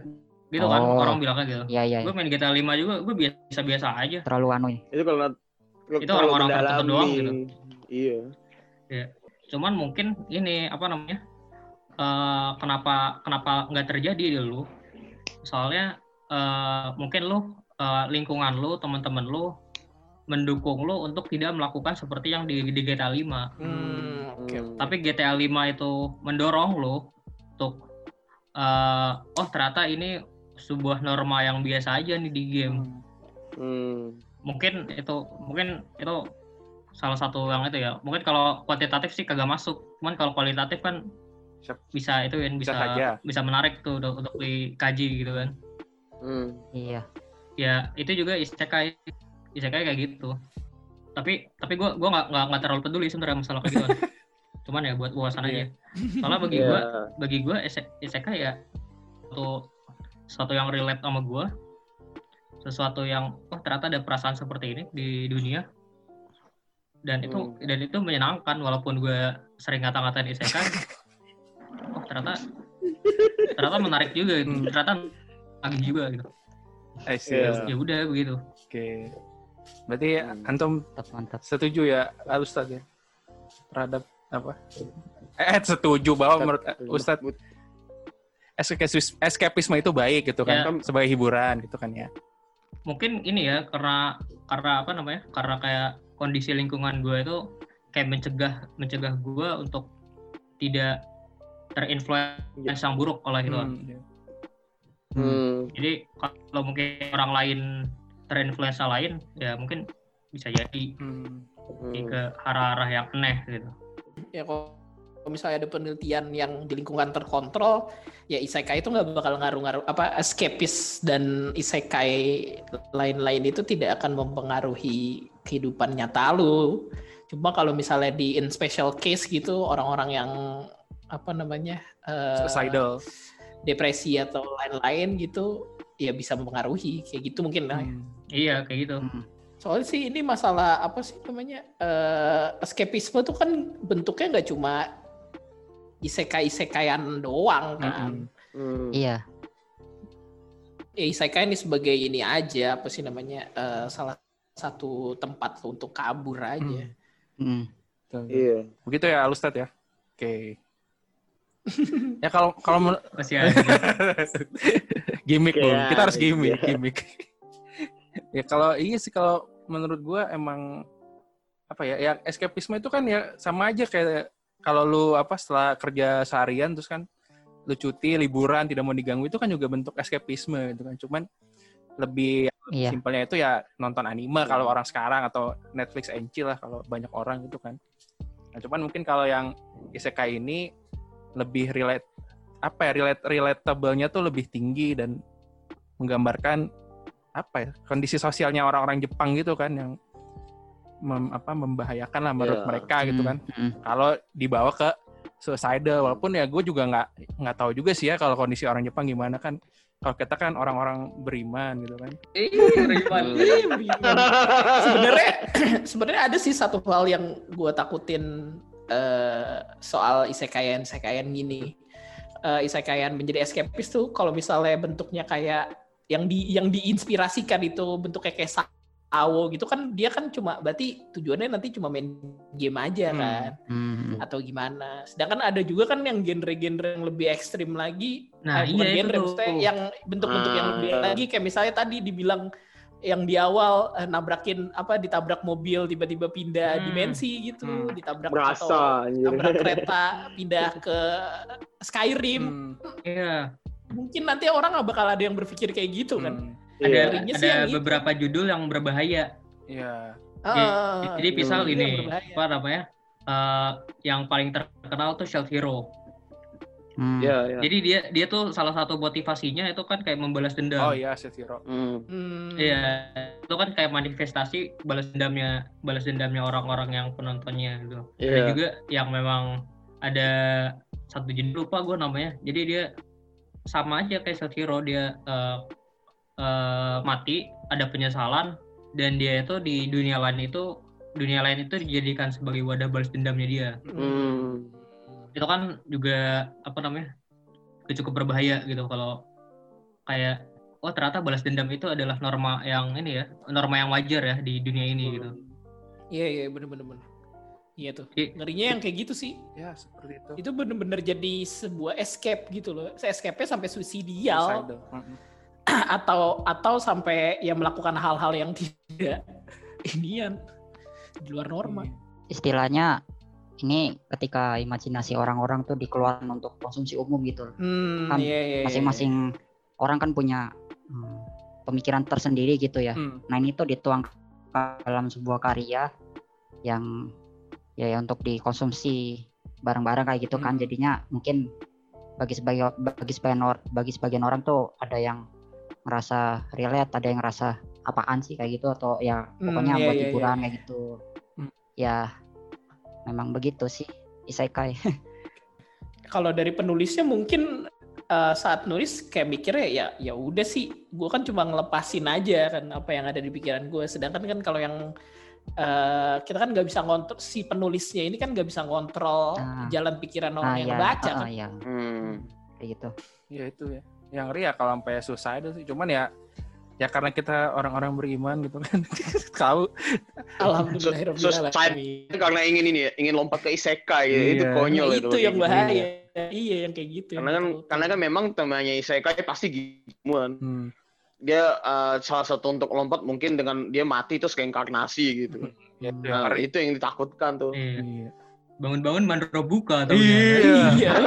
gitu kan Oh. orang bilangnya gitu Iya iya. gue main GTA 5 juga gue biasa-biasa aja Terlalu anu ya. Itu kalau Itu orang-orang tertentu doang gitu. Iya. cuman mungkin ini apa namanya eh, kenapa kenapa nggak terjadi dulu soalnya eh, mungkin lu eh, lingkungan lu teman-teman lu mendukung lu untuk tidak melakukan seperti yang di, di GTA 5 hmm, oke Hmm. tapi GTA 5 itu mendorong lu untuk eh, oh ternyata ini sebuah norma yang biasa aja nih di game. Hmm. mungkin itu mungkin itu salah satu yang itu ya. Mungkin kalau kuantitatif sih kagak masuk. Cuman kalau kualitatif kan bisa itu kan Bisa bisa bisa menarik tuh untuk, untuk dikaji gitu kan. Hmm. Iya. ya itu juga isekai isekai kayak gitu tapi tapi gue gua nggak nggak nggak terlalu peduli sebenarnya masalah kayak gitu cuman ya buat wawasan aja soalnya bagi Iya. gue bagi gue isekai ya satu sesuatu yang relate sama gue sesuatu yang oh ternyata ada perasaan seperti ini di dunia dan itu Hmm. dan itu menyenangkan walaupun gue sering ngata-ngatain isekai oh ternyata ternyata ternyata menarik juga gitu. Hmm. Ternyata lagi juga gitu. Iya. Ya udah begitu. Oke. Berarti Hmm. antum Mantap, mantap. setuju ya Al Ustadz ya terhadap apa? Eh setuju bahwa menurut Ustadz escapisme, escapisme itu baik gitu kan Ya. sebagai hiburan gitu kan ya. Mungkin ini ya karena karena apa namanya? Karena kayak kondisi lingkungan gue itu kayak mencegah mencegah gue untuk tidak terinfluence yang buruk oleh itu. Hmm, iya. Hmm. Jadi kalau mungkin orang lain terinfluensa lain ya mungkin bisa jadi Hmm. pergi ke arah-arah yang aneh gitu. ya kalau kalau misalnya ada penelitian yang di lingkungan terkontrol ya isekai itu nggak bakal ngaruh-ngaruh apa escapist dan isekai lain-lain itu tidak akan mempengaruhi kehidupan nyata lu cuma kalau misalnya di in special case gitu orang-orang yang apa namanya eh, Suicidal. depresi atau lain-lain gitu ya bisa mempengaruhi kayak gitu mungkin lah Hmm. Iya kayak gitu. Hmm. Soalnya sih ini masalah apa sih namanya eh escapisme tuh kan bentuknya nggak cuma isekai isekaian doang kan. Mm-mm. Hmm. Iya. Ya, isekai ini sebagai ini aja apa sih namanya eh, salah satu tempat untuk kabur aja. Hmm. Betul. Iya. Begitu ya Al Ustadz ya. Oke. ya kalau kalau Masih ada. gimmick Bung. Kita harus gimmick, iya. gimmick. Ya kalau iya sih kalau menurut gua emang apa ya, ya escapisme itu kan ya sama aja kayak kalau lu apa setelah kerja seharian terus kan lu cuti, liburan, tidak mau diganggu itu kan juga bentuk escapisme gitu kan. Cuman lebih Iya. simpelnya itu ya nonton anime kalau orang sekarang atau Netflix and chill lah kalau banyak orang gitu kan. Nah, cuman mungkin kalau yang isekai ini lebih relate apa ya relate relatable-nya tuh lebih tinggi dan menggambarkan apa ya kondisi sosialnya orang-orang Jepang gitu kan yang mem- apa membahayakan lah menurut Iya. mereka gitu kan Hmm. kalau dibawa ke suicidal walaupun ya gue juga nggak nggak tahu juga sih ya kalau kondisi orang Jepang gimana kan kalau kita kan orang-orang beriman gitu kan Ih, Rivan. sebenarnya sebenarnya ada sih satu hal yang gue takutin eh, soal isekayan isekayan gini Eh, isekayan menjadi escapist tuh kalau misalnya bentuknya kayak yang di yang diinspirasikan itu bentuknya kayak sawo gitu kan dia kan cuma berarti tujuannya nanti cuma main game aja Hmm. kan Hmm. atau gimana sedangkan ada juga kan yang genre-genre yang lebih ekstrim lagi Nah, Eh, iya itu genre, tuh. maksudnya yang bentuk-bentuk yang Ah. lebih lagi kayak misalnya tadi dibilang yang di awal eh, nabrakin apa ditabrak mobil tiba-tiba pindah Hmm. dimensi gitu, Hmm. ditabrak atau Berasa tabrak kereta pindah ke Skyrim. Hmm, Iya. Mungkin nanti orang nggak bakal ada yang berpikir kayak gitu kan. hmm, Ada sih ada yang itu. beberapa judul yang berbahaya. iya Ah, Jadi misal yang ini apa namanya? eh, yang paling terkenal tuh Shield Hero. Hmm. Iya, iya. Jadi dia dia tuh salah satu motivasinya itu kan kayak membalas dendam. oh iya Sethiro Hmm. Hmm. Iya, itu kan kayak manifestasi balas dendamnya, balas dendamnya orang-orang yang penontonnya gitu. Ada Iya. juga yang memang ada satu judul lupa gue namanya. Jadi dia sama aja kayak Hero dia eh, eh, mati, ada penyesalan dan dia itu di dunia lain itu dunia lain itu dijadikan sebagai wadah balas dendamnya dia. Hmm. Itu kan juga apa namanya? cukup berbahaya gitu kalau kayak oh ternyata balas dendam itu adalah norma yang ini ya, norma yang wajar ya di dunia ini gitu. Iya iya bener-bener bener. Iya tuh. Ngerinya yang kayak gitu sih. ya seperti itu Itu bener-bener jadi sebuah escape gitu loh. Escape-nya sampai suicidal. Atau atau sampai ya melakukan hal-hal yang tidak inian di luar norma. Istilahnya ini ketika imajinasi orang-orang tuh dikeluarkan untuk konsumsi umum gitu. loh. Hmm, Kan iya, iya, iya. Masing-masing orang kan punya hmm, pemikiran tersendiri gitu ya. Hmm, Nah ini tuh dituang dalam sebuah karya yang ya, ya untuk dikonsumsi bareng-bareng kayak gitu kan. Hmm. Jadinya mungkin bagi sebagian bagi sebagian or- bagi sebagian orang tuh ada yang ngerasa relate, ada yang ngerasa apaan sih kayak gitu atau ya Hmm, pokoknya iya, buat iya, hiburan iya. kayak gitu. Hmm. Ya memang begitu sih isekai. Kalau dari penulisnya mungkin eh, saat nulis kayak mikirnya ya ya udah sih, gue kan cuma ngelepasin aja kan apa yang ada di pikiran gue. Sedangkan kan kalau yang eh, kita kan nggak bisa ngontrol si penulisnya ini kan nggak bisa ngontrol Ah. jalan pikiran orang Ah, yang ya, baca ah, kan. ya. Hmm. kayak gitu Iya itu ya. Yang ngeri ya kalau sampai suicide sih. Cuman ya ya karena kita orang-orang beriman gitu kan. Tahu. Alhamdulillahirobbilalamin. karena ingin ini ya, ingin lompat ke isekai ya. itu Iya. konyol Nah, itu. itu yang gitu. bahaya. Iya, yang kayak gitu. yang Karena kan karena kan memang temanya isekai pasti gitu. Hmm. Dia eh, salah satu untuk lompat mungkin dengan dia mati terus keinkarnasi gitu. Ya, itu yang Nah, ngeri. itu yang ditakutkan tuh. Iya. Iya. Bangun-bangun mandro buka atau Iya. Iya.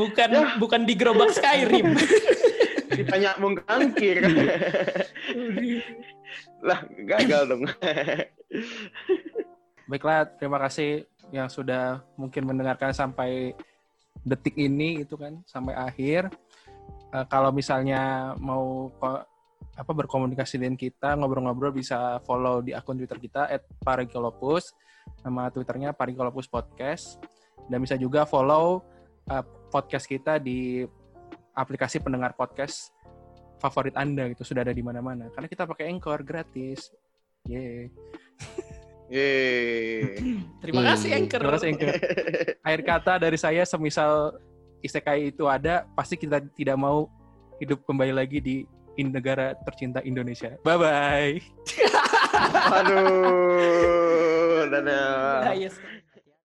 bukan Ya. bukan di gerobak Skyrim. Ditanya mengkangkir. lah, gagal dong. Baiklah, terima kasih yang sudah mungkin mendengarkan sampai detik ini itu kan sampai akhir. Eh, kalau misalnya mau ko- apa berkomunikasi dengan kita ngobrol-ngobrol bisa follow di akun Twitter kita @parikolopus nama Twitternya Parikolopus Podcast dan bisa juga follow eh, podcast kita di aplikasi pendengar podcast favorit Anda gitu sudah ada di mana-mana karena kita pakai Anchor gratis. Yeay. Yeay. Terima kasih Anchor. Terima kasih Anchor. Akhir kata dari saya semisal isekai itu ada, pasti kita tidak mau hidup kembali lagi di in negara tercinta Indonesia. Bye bye. Aduh. Dadah. Ah, yes.